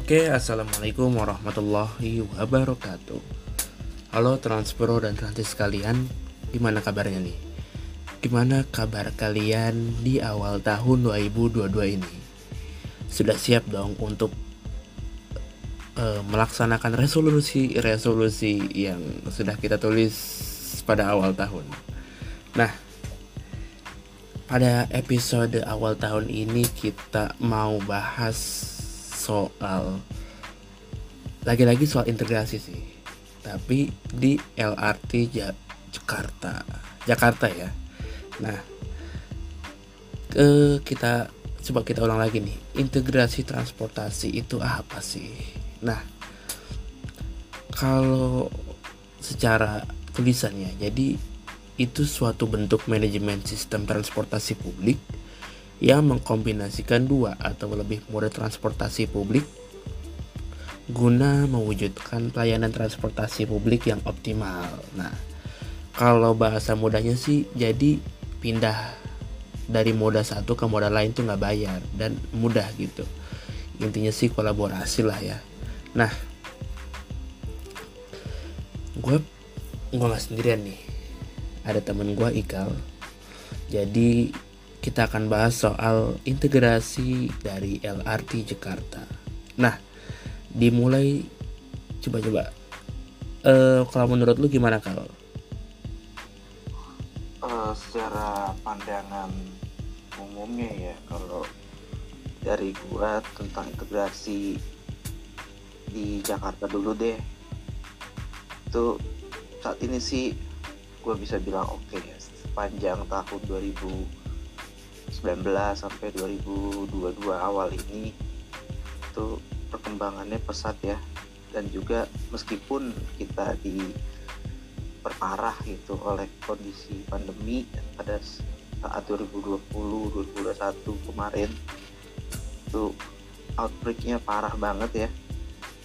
Oke, assalamualaikum warahmatullahi wabarakatuh. Halo Transpro dan Transis sekalian, gimana kabarnya nih? Gimana kabar kalian di awal tahun 2022 ini? Sudah siap dong untuk uh, melaksanakan resolusi-resolusi yang sudah kita tulis pada awal tahun. Nah, pada episode awal tahun ini kita mau bahas soal lagi-lagi soal integrasi sih. Tapi di LRT Jakarta. Jakarta ya. Nah ke kita coba kita ulang lagi nih. Integrasi transportasi itu apa sih? Nah kalau secara tulisannya jadi itu suatu bentuk manajemen sistem transportasi publik yang mengkombinasikan dua atau lebih moda transportasi publik guna mewujudkan pelayanan transportasi publik yang optimal. Nah, kalau bahasa mudahnya sih jadi pindah dari moda satu ke moda lain tuh nggak bayar dan mudah gitu. Intinya sih kolaborasi lah ya. Nah, gue gue nggak sendirian nih. Ada temen gue Ikal. Jadi kita akan bahas soal integrasi dari LRT Jakarta. Nah, dimulai coba-coba. Uh, kalau menurut lu gimana kalau? Uh, secara pandangan umumnya ya, kalau dari gua tentang integrasi di Jakarta dulu deh, itu saat ini sih gue bisa bilang oke okay ya sepanjang tahun 2000 19 sampai 2022 awal ini itu perkembangannya pesat ya. Dan juga meskipun kita diperparah gitu oleh kondisi pandemi pada saat 2020 2021 kemarin itu outbreaknya parah banget ya.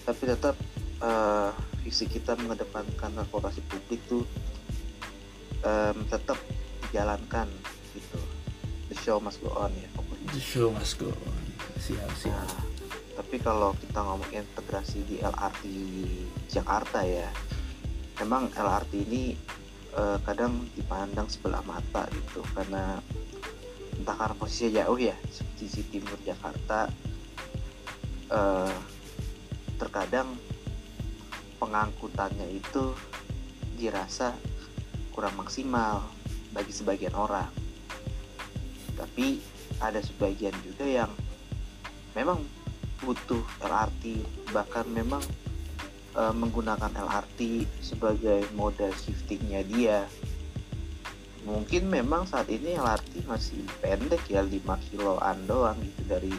Tapi tetap uh, visi kita mengedepankan transportasi publik tuh um, tetap dijalankan gitu the show must go on ya pokoknya. The show must go on. Siap siap. Nah, tapi kalau kita ngomong integrasi di LRT Jakarta ya memang LRT ini uh, kadang dipandang sebelah mata gitu. Karena entah karena posisinya jauh ya sisi timur Jakarta uh, terkadang pengangkutannya itu dirasa kurang maksimal bagi sebagian orang tapi ada sebagian juga yang memang butuh LRT bahkan memang e, menggunakan LRT sebagai moda shiftingnya dia. Mungkin memang saat ini LRT masih pendek ya 5 kiloan doang gitu dari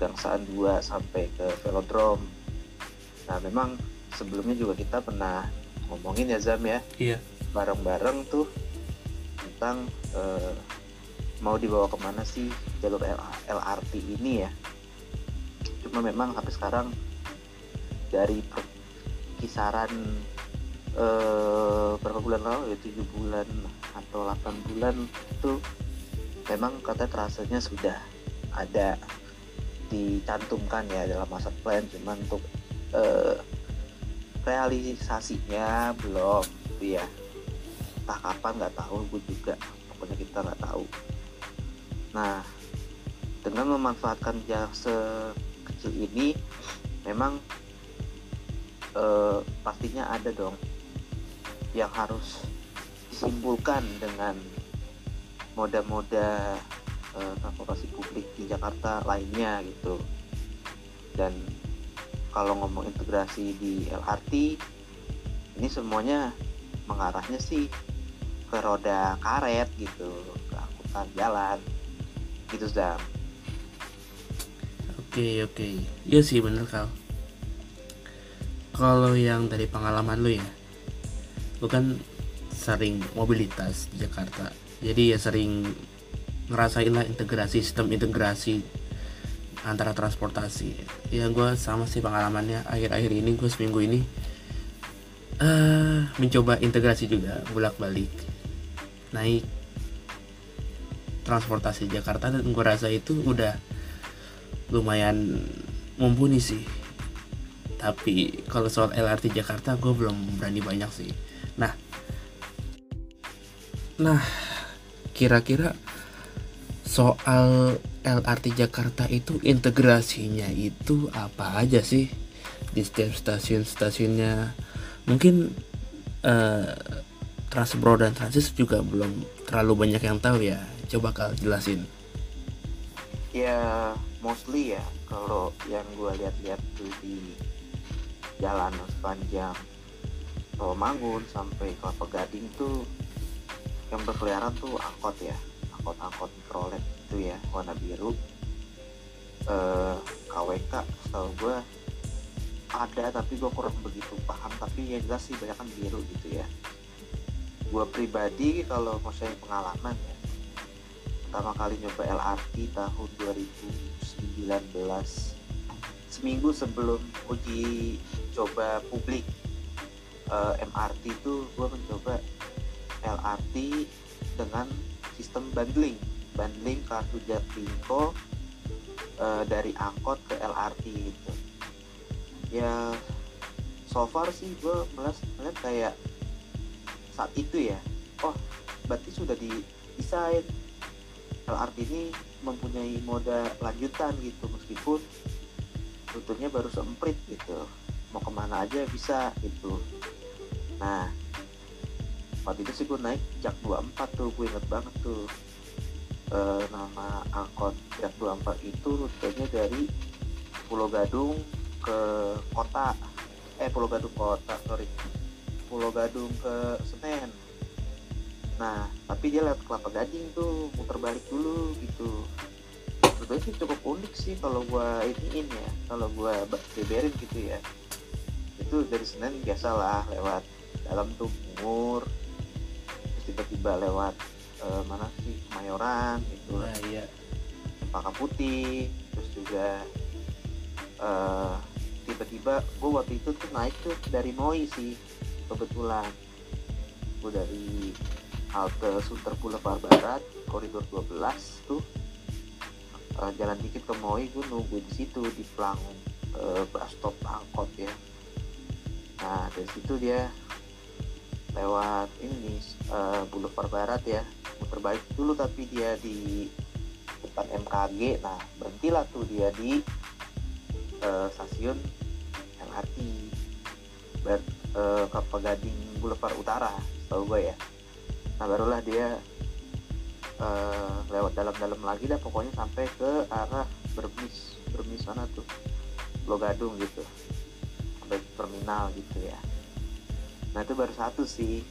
Gangsaan 2 sampai ke Velodrome. Nah memang sebelumnya juga kita pernah ngomongin ya Zam ya. Iya. Bareng-bareng tuh tentang uh, mau dibawa ke mana sih jalur LRT ini ya? Cuma memang sampai sekarang dari kisaran eh, berapa bulan lalu ya tujuh bulan atau 8 bulan itu memang kata terasanya sudah ada dicantumkan ya dalam masa plan cuman untuk eh, realisasinya belum ya entah kapan nggak tahu gue juga pokoknya kita nggak tahu Nah, dengan memanfaatkan jasa kecil ini, memang eh, pastinya ada dong yang harus disimpulkan dengan moda-moda eh, transportasi publik di Jakarta lainnya gitu. Dan kalau ngomong integrasi di LRT, ini semuanya mengarahnya sih ke roda karet gitu, ke angkutan jalan gitu sudah oke oke. Iya sih bener kal kalau yang dari pengalaman lu ya lu kan sering mobilitas di Jakarta. Jadi ya sering ngerasain lah integrasi sistem integrasi antara transportasi. Ya gue sama sih pengalamannya. Akhir-akhir ini gue seminggu ini uh, mencoba integrasi juga bolak balik naik transportasi Jakarta dan gue rasa itu udah lumayan mumpuni sih. Tapi kalau soal LRT Jakarta gue belum berani banyak sih. Nah. Nah kira-kira soal LRT Jakarta itu integrasinya itu apa aja sih? Di setiap stasiun-stasiunnya. Mungkin uh, Transbro dan Transis juga belum terlalu banyak yang tahu ya coba kal jelasin. Ya mostly ya kalau yang gue lihat-lihat tuh di jalan sepanjang Rawamangun sampai Kelapa Gading tuh yang berkeliaran tuh angkot ya angkot-angkot mikrolet itu ya warna biru. Eh, KWK setahu gue ada tapi gue kurang begitu paham. Tapi yang jelas sih banyak kan biru gitu ya. Gue pribadi kalau mau pengalaman ya pertama kali nyoba LRT tahun 2019 seminggu sebelum uji coba publik uh, eh, MRT itu gue mencoba LRT dengan sistem bundling. Bundling kartu Jaklingko uh, dari angkot ke LRT gitu. Ya so far sih gue melihat kayak saat itu ya. Oh berarti sudah didesain LRT ini mempunyai moda lanjutan gitu meskipun rutenya baru semprit gitu. Mau ke mana aja bisa gitu. Nah waktu itu sih gue naik jak 24 tuh gue inget banget tuh. E, nama angkot jak 24 itu rutenya dari Pulau Gadung ke kota. Eh Pulau Gadung kota sorry. Pulau Gadung ke Senen nah tapi dia lewat Kelapa Gading tuh muter balik dulu gitu. Sebetulnya sih cukup unik sih kalau gua iniin ya kalau gua beberin gitu ya. Itu dari Senen biasalah lewat dalam tuh Bungur terus tiba-tiba lewat uh, mana sih Kemayoran gitu. Nah, iya. Putih terus juga uh, tiba-tiba gue waktu itu tuh naik tuh dari Moi sih kebetulan. Gue dari halte Sunter Boulevard Barat koridor 12 tuh. Uh, jalan dikit ke Moi gue nunggu di situ di pelang uh, bus stop angkot ya. Nah dari situ dia lewat ini uh, Boulevard Barat ya. Muter balik dulu tapi dia di depan MKG nah berhentilah tuh dia di uh, stasiun MRT ber, uh, Kelapa Gading Boulevard Utara tahu gue ya nah barulah dia uh, lewat dalam-dalam lagi dah pokoknya sampai ke arah Bermis Bermis sana tuh Logadung gitu. Sampai terminal gitu ya. Nah itu baru satu sih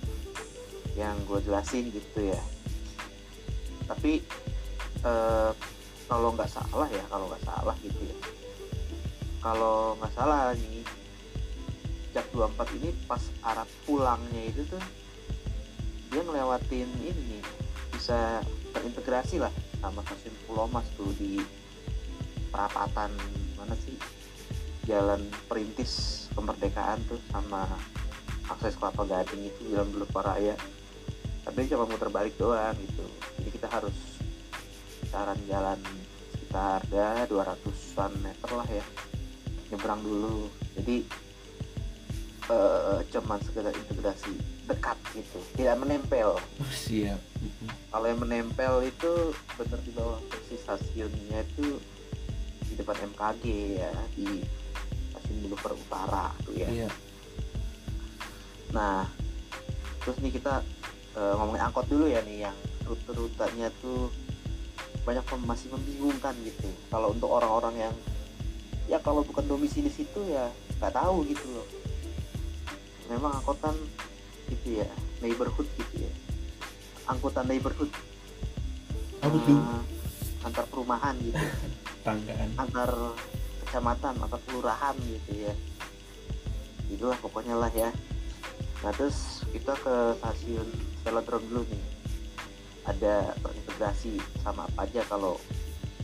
yang gue jelasin gitu ya. Tapi uh, kalau nggak salah ya kalau nggak salah gitu ya. Kalau nggak salah nih Jak 24 ini pas arah pulangnya itu tuh dia ngelewatin ini bisa terintegrasi lah sama stasiun Pulau Mas tuh di perapatan mana sih? Jalan perintis kemerdekaan tuh sama akses kelapa gading itu jalan Boulevard Raya tapi cuma muter balik doang gitu. Jadi kita harus saran jalan sekitar ya 200an meter lah ya. Nyebrang dulu. Jadi uh, cuman sekedar integrasi dekat gitu. Tidak menempel. Oh, siap. Kalau yang menempel itu benar di bawah persis stasiunnya itu di depan MKG ya di stasiun Boulevard Utara tuh ya. Iya. nah terus nih kita uh, ngomongin angkot dulu ya nih yang rute-rutenya tuh banyak masih membingungkan gitu. Kalau untuk orang-orang yang ya kalau bukan domisili situ ya nggak tahu gitu loh memang angkutan gitu ya neighborhood gitu ya. Angkutan neighborhood. Apa tuh? Uh, antar perumahan gitu. Tanggaan. Antar kecamatan atau kelurahan gitu ya. Itulah pokoknya lah ya. Nah terus kita ke stasiun velodrome dulu nih. Ada terintegrasi sama apa aja kalau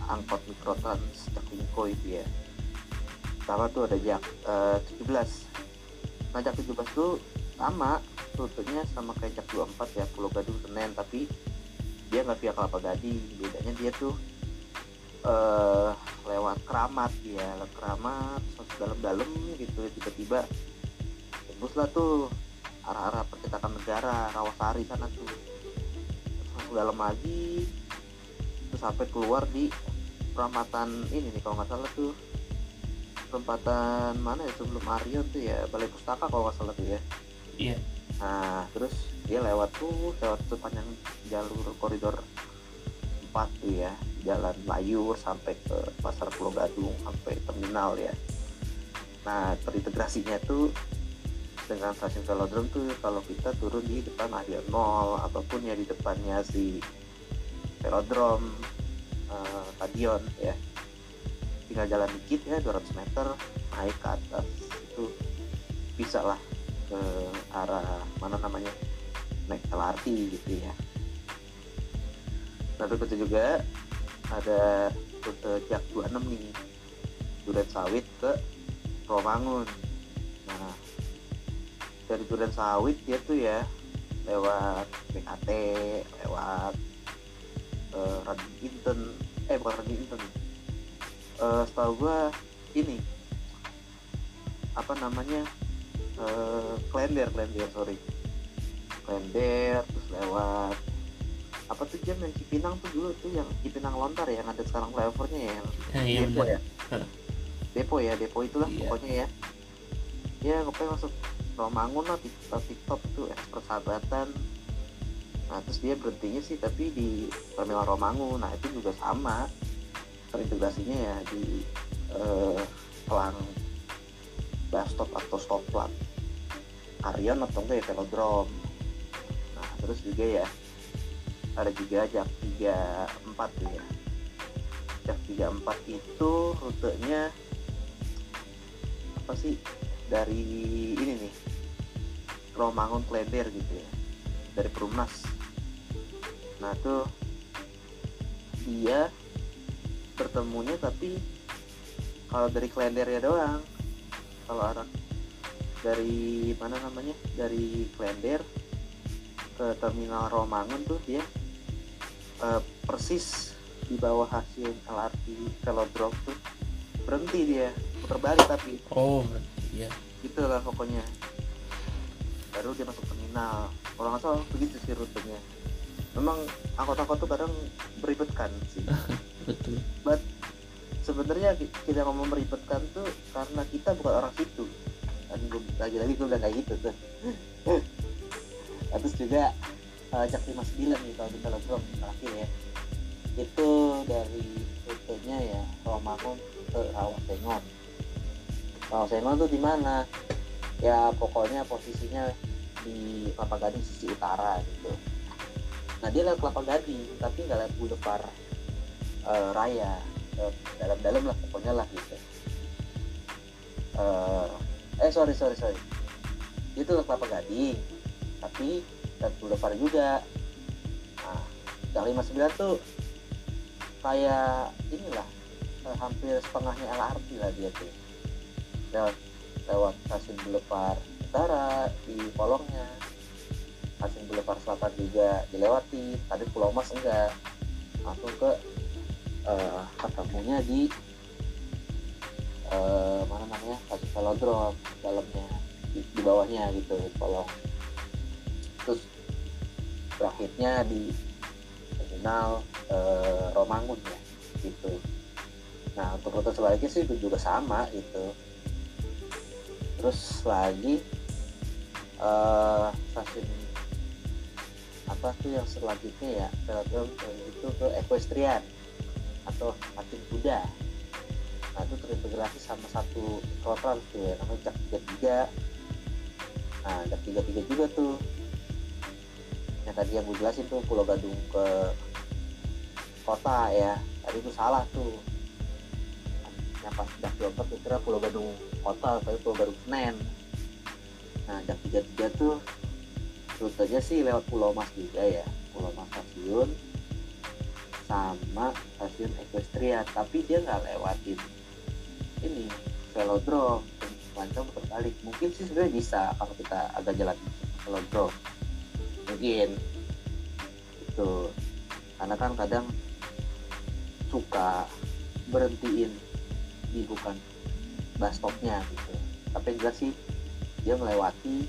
angkot mikrotrans Jaklingko itu ya. Pertama tuh ada jak uh, 17 nah jak 17 tuh sama rutenya sama kayak jak 24 ya Pulau Gadung Senen tapi dia nggak via Kelapa Gading. Bedanya dia tuh uh, lewat keramat ya lewat keramat dalam-dalam gitu tiba-tiba tembus lah tuh arah-arah percetakan negara Rawasari sana tuh. Masuk dalam lagi terus sampai keluar di peramatan ini nih kalau nggak salah tuh perempatan mana ya sebelum Aryo tuh ya balai pustaka kalau nggak salah tuh ya. Iya. Nah terus dia lewat tuh lewat sepanjang jalur koridor 4 tuh ya jalan Layur sampai ke pasar Pulau Gadung sampai terminal ya. Nah terintegrasinya tuh dengan stasiun velodrome tuh kalau kita turun di depan Arion Mall ataupun ya di depannya si velodrome uh, stadion ya tinggal jalan dikit ya 200 meter naik ke atas. Itu bisa lah ke arah mana namanya naik LRT gitu ya. Nah berikutnya juga ada rute Jak 26 nih. Duren Sawit ke Romangun nah dari Duren Sawit dia tuh ya lewat BKT lewat uh, Radio Inten. Eh bukan Radio Inten uh, setahu gua ini apa namanya uh, Klender Klender sorry. Klender terus lewat. Apa tuh jam yang Cipinang tuh dulu tuh yang Cipinang Lontar ya yang ada sekarang flyovernya ya? Yang ya, iya, depo ya? Depo ya depo itulah iya. pokoknya ya. Ya pokoknya masuk Romangun lah TikTok TikTok itu ekspor sahabatan nah terus dia berhentinya sih tapi di terminal Romangun nah itu juga sama terintegrasinya ya di eh, pelang stop atau stop plat Karyon atau enggak ya velodrome. Nah terus juga ya ada juga jak 34 tuh ya. Jak 34 itu rutenya apa sih dari ini nih Romangun Klender gitu ya dari Perumnas. Nah tuh dia bertemunya tapi kalau dari Klender ya doang. Kalau arah dari mana namanya dari Klender ke terminal Romangun tuh dia uh, persis di bawah hasil LRT Velodrome tuh. Berhenti dia putar balik tapi. Oh iya. Gitu lah pokoknya. Baru dia masuk terminal. Kalau nggak salah begitu sih rutenya. Memang angkot-angkot tuh kadang beribetkan sih betul. But sebenarnya kita ngomong meribetkan tuh karena kita bukan orang situ. Dan lagi-lagi gue udah kayak gitu tuh. Terus juga uh, Jak 59 nih kalau kita lihat terakhir ya. Itu dari rutenya ya Romangun ke Rawasengon Rawasengon tuh di mana? Ya pokoknya posisinya di Kelapa Gading sisi utara gitu. Nah dia lewat Kelapa Gading tapi nggak lewat Boulevard uh, Raya dalam-dalam lah pokoknya lah gitu. Uh, eh sorry sorry sorry. Itu Kelapa Gading tapi dan Boulevard juga. Nah yang 59 tuh kayak inilah hampir setengahnya LRT lah dia tuh. Lewat, lewat stasiun Boulevard Utara di kolongnya. Stasiun Boulevard Selatan juga dilewati tadi Pulau Mas enggak. Langsung ke uh, ketemunya di uh, mana namanya stasiun Velodrome dalamnya di, di bawahnya gitu kolong. Terus berakhirnya di terminal uh, Romangun ya gitu. Nah untuk rute sebaliknya sih itu juga sama gitu. Terus lagi uh, apa tuh yang selanjutnya ya velodrome itu ke equestrian atau patung kuda nah itu terintegrasi sama satu trotoar tuh ya namanya jak tiga tiga. Nah jak tiga tiga juga tuh. Yang tadi yang gue jelasin tuh Pulau Gadung ke kota ya. Tadi itu salah tuh. Yang pas jak 24 tuh kira Pulau Gadung kota tapi Pulau Gadung Senen. Nah jak tiga tiga tuh rutenya sih lewat Pulau Mas juga ya. Pulau Mas stasiun sama stasiun Equestria tapi dia nggak lewatin ini velodrome. Lancang terbalik. Mungkin sih sebenarnya bisa kalau kita agak jalan velodrome. Mungkin. Itu karena kan kadang suka berhentiin di bukan bus stopnya gitu. Tapi yang sih. Dia melewati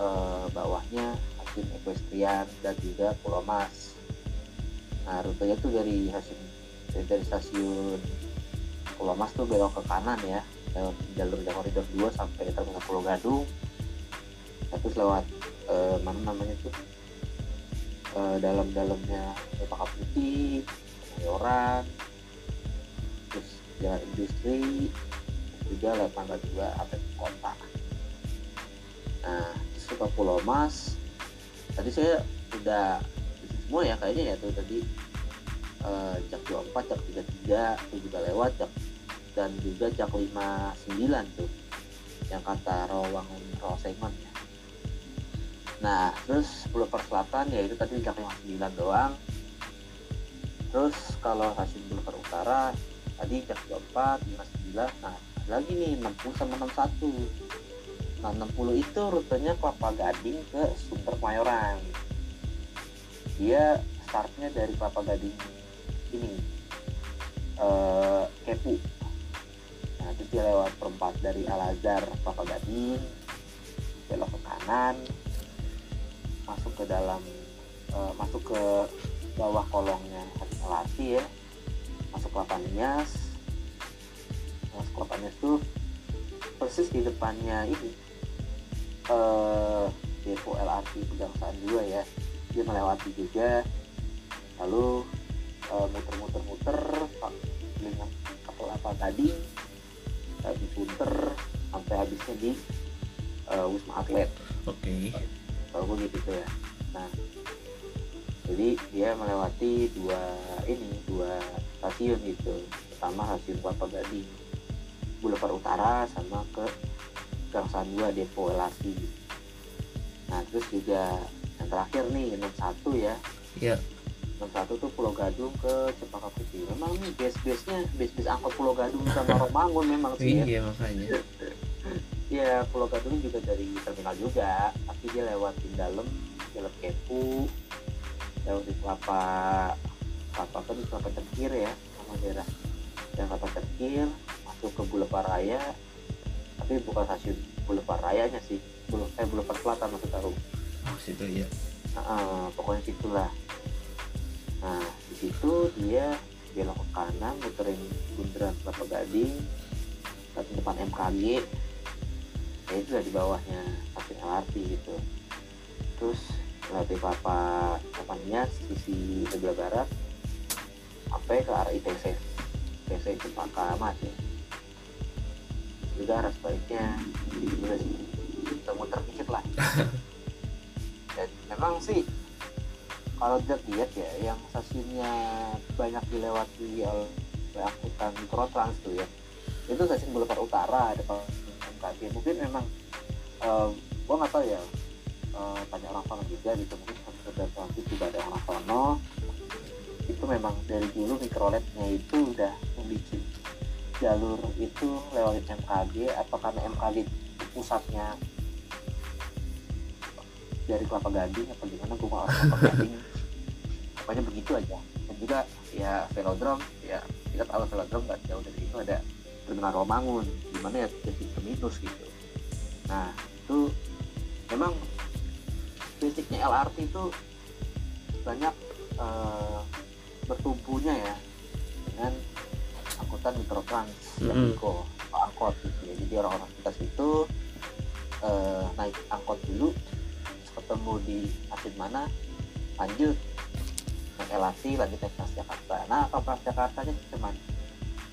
eh, bawahnya Hasim Equestrian dan juga Pulau Mas nah rutenya tuh dari Hasim dari, dari stasiun Pulau Mas tuh belok ke kanan ya lewat jalur koridor 2 sampai terminal Pulau Gadung. Terus lewat eh, mana namanya tuh? Eh, dalam-dalamnya Lepaka Putih Mayoran terus jalan industri juga lewat Mangga 2 sampai kota. Nah terus ke Pulau Mas tadi saya udah semua ya kayaknya ya tuh tadi eh, jak 24, jak 33 itu juga lewat jak dan juga jak 59 tuh yang kata Rawangun Rosengan ya. Nah terus Boulevard Selatan ya itu tadi jak 59 doang. Terus kalau Hasim Boulevard Utara tadi jak 24, 59 nah lagi nih 60 sama 61 nah 60 itu rutenya Kelapa Gading ke Sunter Mayoran dia startnya dari Kelapa Gading ini. Eh Kepu. Nah terus dia lewat perempat dari Al Azhar Kelapa Gading belok ke kanan masuk ke dalam eh, masuk ke bawah kolongnya LRT ya. Masuk ke Lapan Nias. Masuk ke Lapan Nias tuh persis di depannya ini. Eh depo LRT Pegangsaan 2 ya dia melewati juga. Lalu eh, muter-muter-muter pak dengan kapal apa tadi eh, di Sunter sampai habisnya di eh, Wisma Atlet. Oke. kalau gue gitu ya. Nah jadi dia melewati dua ini dua stasiun gitu. Pertama stasiun Kelapa Gading Boulevard Utara sama ke Gangsaan 2 Depo LRT nah terus juga terakhir nih 61 ya Ya. 61 tuh Pulau Gadung ke Cempaka Putih memang nih base-base-nya base-base angkot Pulau Gadung sama Romangun memang sih ya Iya makanya. ya Pulau Gadung juga dari terminal juga tapi dia lewatin dalam jalan Kepu lewat di kelapa kelapa apa di kelapa cengkir ya sama daerah dan kelapa cengkir masuk ke Boulevard Raya tapi bukan stasiun Boulevard Rayanya sih Boulevard, eh, Boulevard Selatan maksud aku situ ya. Eh, pokoknya situlah nah di situ dia belok ke kanan muterin bundaran Kelapa Gading ke depan MKG ya itu udah di bawahnya stasiun LRT gitu. Terus lewat Kelapa Kelapanya sisi sebelah barat sampai ke arah ITC ITC Cempaka Mas ya. Juga arah sebaliknya. Jadi juga sih. Muter-muter dikit lah dan memang sih kalau dilihat ya yang stasiunnya banyak dilewati oleh angkutan mikrotrans tuh ya itu stasiun Boulevard Utara depan MKG mungkin memang eh, gua nggak tahu ya eh, tanya orang sono juga gitu mungkin sekedar transit juga ada orang sono. Itu memang dari dulu mikroletnya itu udah membuat jalur itu lewat MKG atau karena MKG pusatnya dari Kelapa Gading apa gimana? Gue mau Kelapa Gading. Pokoknya begitu aja. Dan juga ya velodrome ya kita tahu velodrome nggak jauh dari itu ada terminal Romangun di mana ya jadi terminus gitu. Nah itu memang basicnya LRT itu banyak eh, bertumbuhnya ya dengan angkutan mikrotrans yang Mm-mm. Biko, angkot gitu ya. Jadi orang-orang kita situ eh, naik angkot dulu ketemu di stasiun mana lanjut LRT lanjut naik Transjakarta. Nah kalau Transjakartanya cuman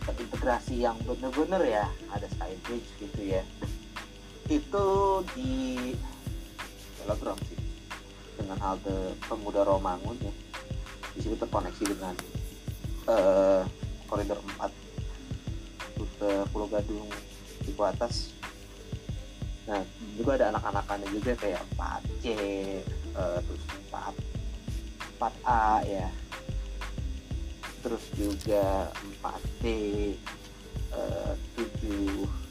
terintegrasi yang bener-bener ya ada Skybridge gitu ya. Itu di Velodrome sih dengan halte pemuda Romangun ya. Di situ terkoneksi dengan eh, koridor 4 rute Pulau Gadung di atas nah juga ada anak-anakannya juga kayak 4C eh, terus 4 4A ya. Terus juga 4D eh, 7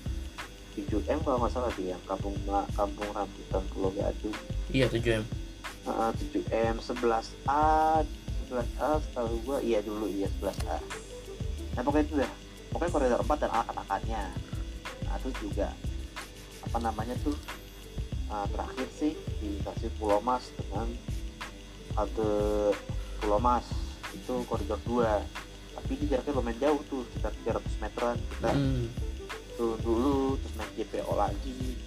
7M kalau nggak salah sih yang kampung kampung rambutan Pulau Gadung. Iya 7 m. Heeh, 7M 11A 11A setahu gua iya dulu iya 11A nah pokoknya itu ya pokoknya koridor 4 dan anak-anaknya nah terus juga apa namanya tuh uh, terakhir sih dikasih Pulau Mas dengan halte Pulau Mas itu koridor 2 tapi ini jaraknya lumayan jauh tuh sekitar 300 meteran kita Hmm. turun dulu terus naik JPO lagi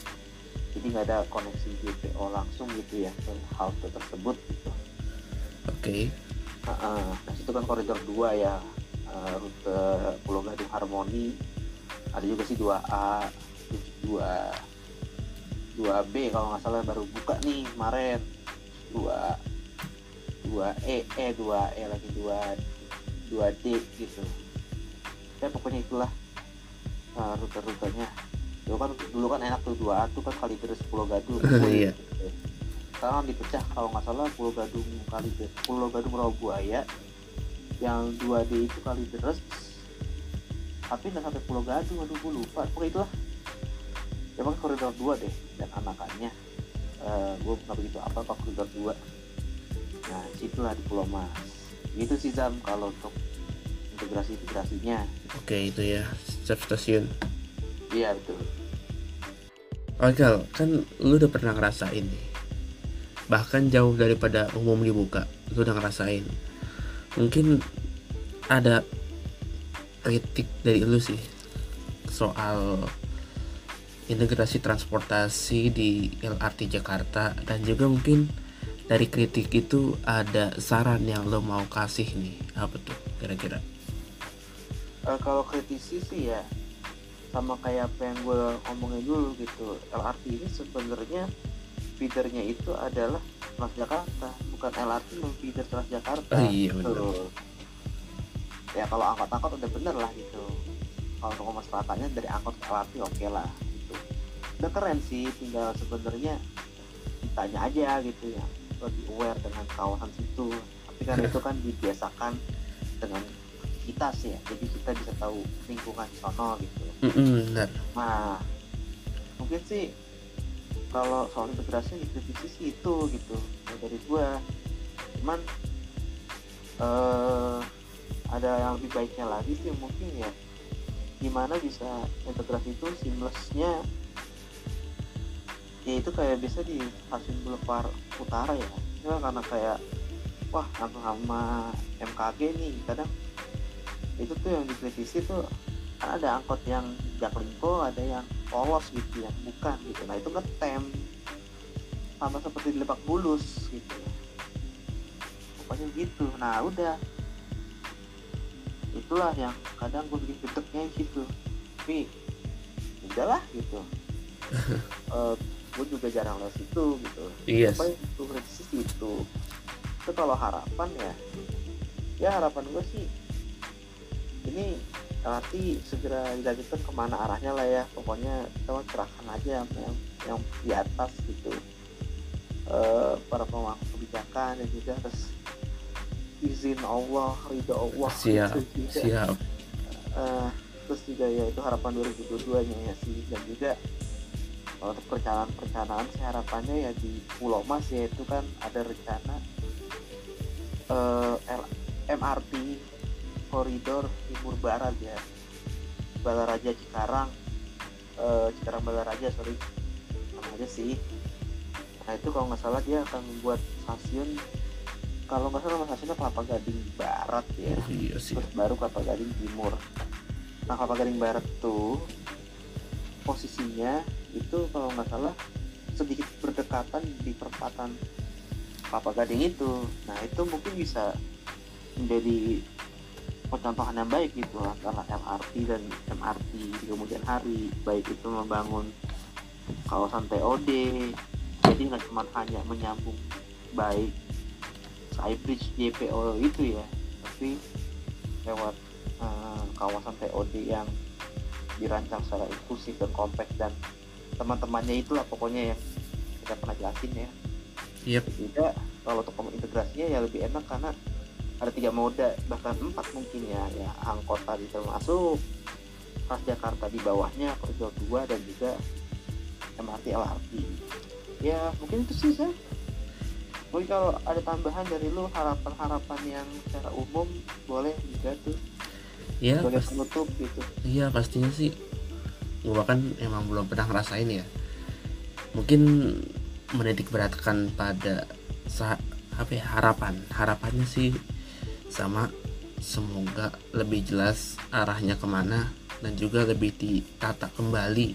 jadi nggak ada koneksi JPO langsung gitu ya ke halte tersebut gitu Oke. Heeh. nah itu kan koridor 2 ya eh, rute Pulau Gadung Harmoni ada juga sih 2A 2 2B kalau nggak salah baru buka nih kemarin. 2 2E eh 2E lagi 2 2D gitu. Ya pokoknya itulah eh, rute-rutenya. Dulu kan dulu kan enak tuh 2A tuh kan kali terus Pulau Gadung. Iya. sekarang dipecah kalau nggak salah Pulau Gadung kali Pulau Gadung Rawabuaya yang 2D itu kali terus tapi nggak sampai Pulau Gadung aduh gue lupa. Pokoknya itulah pokoknya koridor 2 deh dan anakannya eh gue nggak begitu apa apa koridor 2 nah situlah di Pulau Mas itu sih Zam kalau untuk integrasi integrasinya Oke itu ya setiap stasiun. iya betul Oke kan lu udah pernah ngerasain nih. Bahkan jauh daripada umum dibuka, lu udah ngerasain. Mungkin ada kritik dari lu sih soal integrasi transportasi di LRT Jakarta dan juga mungkin dari kritik itu ada saran yang lo mau kasih nih. Apa tuh kira-kira? Eh, kalau kritisi sih ya sama kayak apa yang gue omongin dulu gitu. LRT ini sebenarnya feedernya itu adalah Transjakarta bukan LRT yang feeder Transjakarta. Oh, iya, bener. Tuh. ya kalau angkot-angkot udah bener lah gitu. Kalau untuk masyarakatnya dari angkot ke LRT oke lah. gitu udah keren sih tinggal sebenarnya ditanya aja gitu ya. Lebih aware dengan kawasan situ. Tapi kan itu kan dibiasakan dengan kita sih ya. Jadi kita bisa tahu lingkungan sono gitu. Nah mungkin sih kalau soal integrasi dikritisi sih itu gitu. Dari gua cuman eh ada yang lebih baiknya lagi sih mungkin ya. Gimana bisa integrasi itu seamlessnya ya itu kayak bisa di stasiun Boulevard Utara ya. Itu kan karena kayak wah nama MKG nih. Kadang itu tuh yang dikritisi tuh kan ada angkot yang jaklingko ada yang polos gitu yang bukan gitu. Nah itu ngetem. Sama seperti di Lebak Bulus gitu. Pokoknya gitu. Nah udah. Itulah yang kadang gue bikin gedeknya gitu. Tapi udahlah gitu. Eh gue juga jarang lewat situ gitu. Iya apa gue kritisi sih itu itu kalau harapan ya ya harapan gue sih ini LRT segera dilanjutkan ke mana arahnya lah ya. Pokoknya kita cerahkan aja yang yang di atas gitu. Eh para pemangku kebijakan dan juga harus izin Allah ridho Allah. Siap juga. siap. Eh, terus juga ya itu harapan 2022 nya ya sih. Dan juga kalau untuk perencanaan-perencanaan sih harapannya ya di Pulau Mas ya itu kan ada rencana eh, L- MRT koridor timur barat ya. Balaraja Cikarang eh, Cikarang Balaraja sorry. Sama aja sih? Nah itu kalau nggak salah dia akan membuat stasiun kalau nggak salah stasiunnya Kelapa Gading Barat ya. Iya sih. Terus baru Kelapa Gading Timur. Nah Kelapa Gading Barat tuh posisinya itu kalau nggak salah sedikit berdekatan di perempatan Kelapa Gading itu. Nah itu mungkin bisa menjadi percontohan yang baik gitu antara LRT dan MRT di kemudian hari baik itu membangun kawasan TOD jadi nggak cuma hanya menyambung baik Skybridge JPO itu ya tapi lewat eh, kawasan TOD yang dirancang secara inklusif dan kompak dan teman-temannya itulah pokoknya yang kita pernah jelasin ya. Yep. tidak kalau untuk integrasinya ya lebih enak karena ada tiga moda bahkan empat mungkin ya. Ya angkot tadi termasuk Transjakarta di bawahnya koridor 2 dan juga MRT LRT ya mungkin itu sih Zah. mungkin kalau ada tambahan dari lu harapan-harapan yang secara umum boleh juga tuh. Ya sebagai penutup gitu. iya pastinya sih gue bahkan emang belum pernah ngerasain ya. Mungkin menitik beratkan pada apa ya, harapan. Harapannya sih sama semoga lebih jelas arahnya ke mana dan juga lebih ditata kembali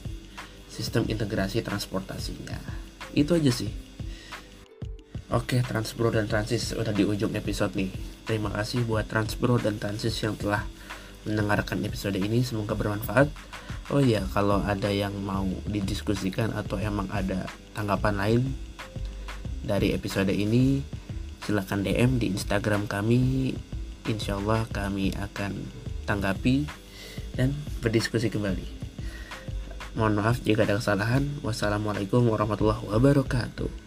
sistem integrasi transportasinya. Itu aja sih. Oke, Transbro dan Transis udah di ujung episode nih. Terima kasih buat Transbro dan Transis yang telah mendengarkan episode ini. Semoga bermanfaat. Oh iya, kalau ada yang mau didiskusikan atau emang ada tanggapan lain dari episode ini, silahkan DM di Instagram kami. Insya Allah kami akan tanggapi dan berdiskusi kembali. Mohon maaf jika ada kesalahan. Wassalamualaikum warahmatullahi wabarakatuh.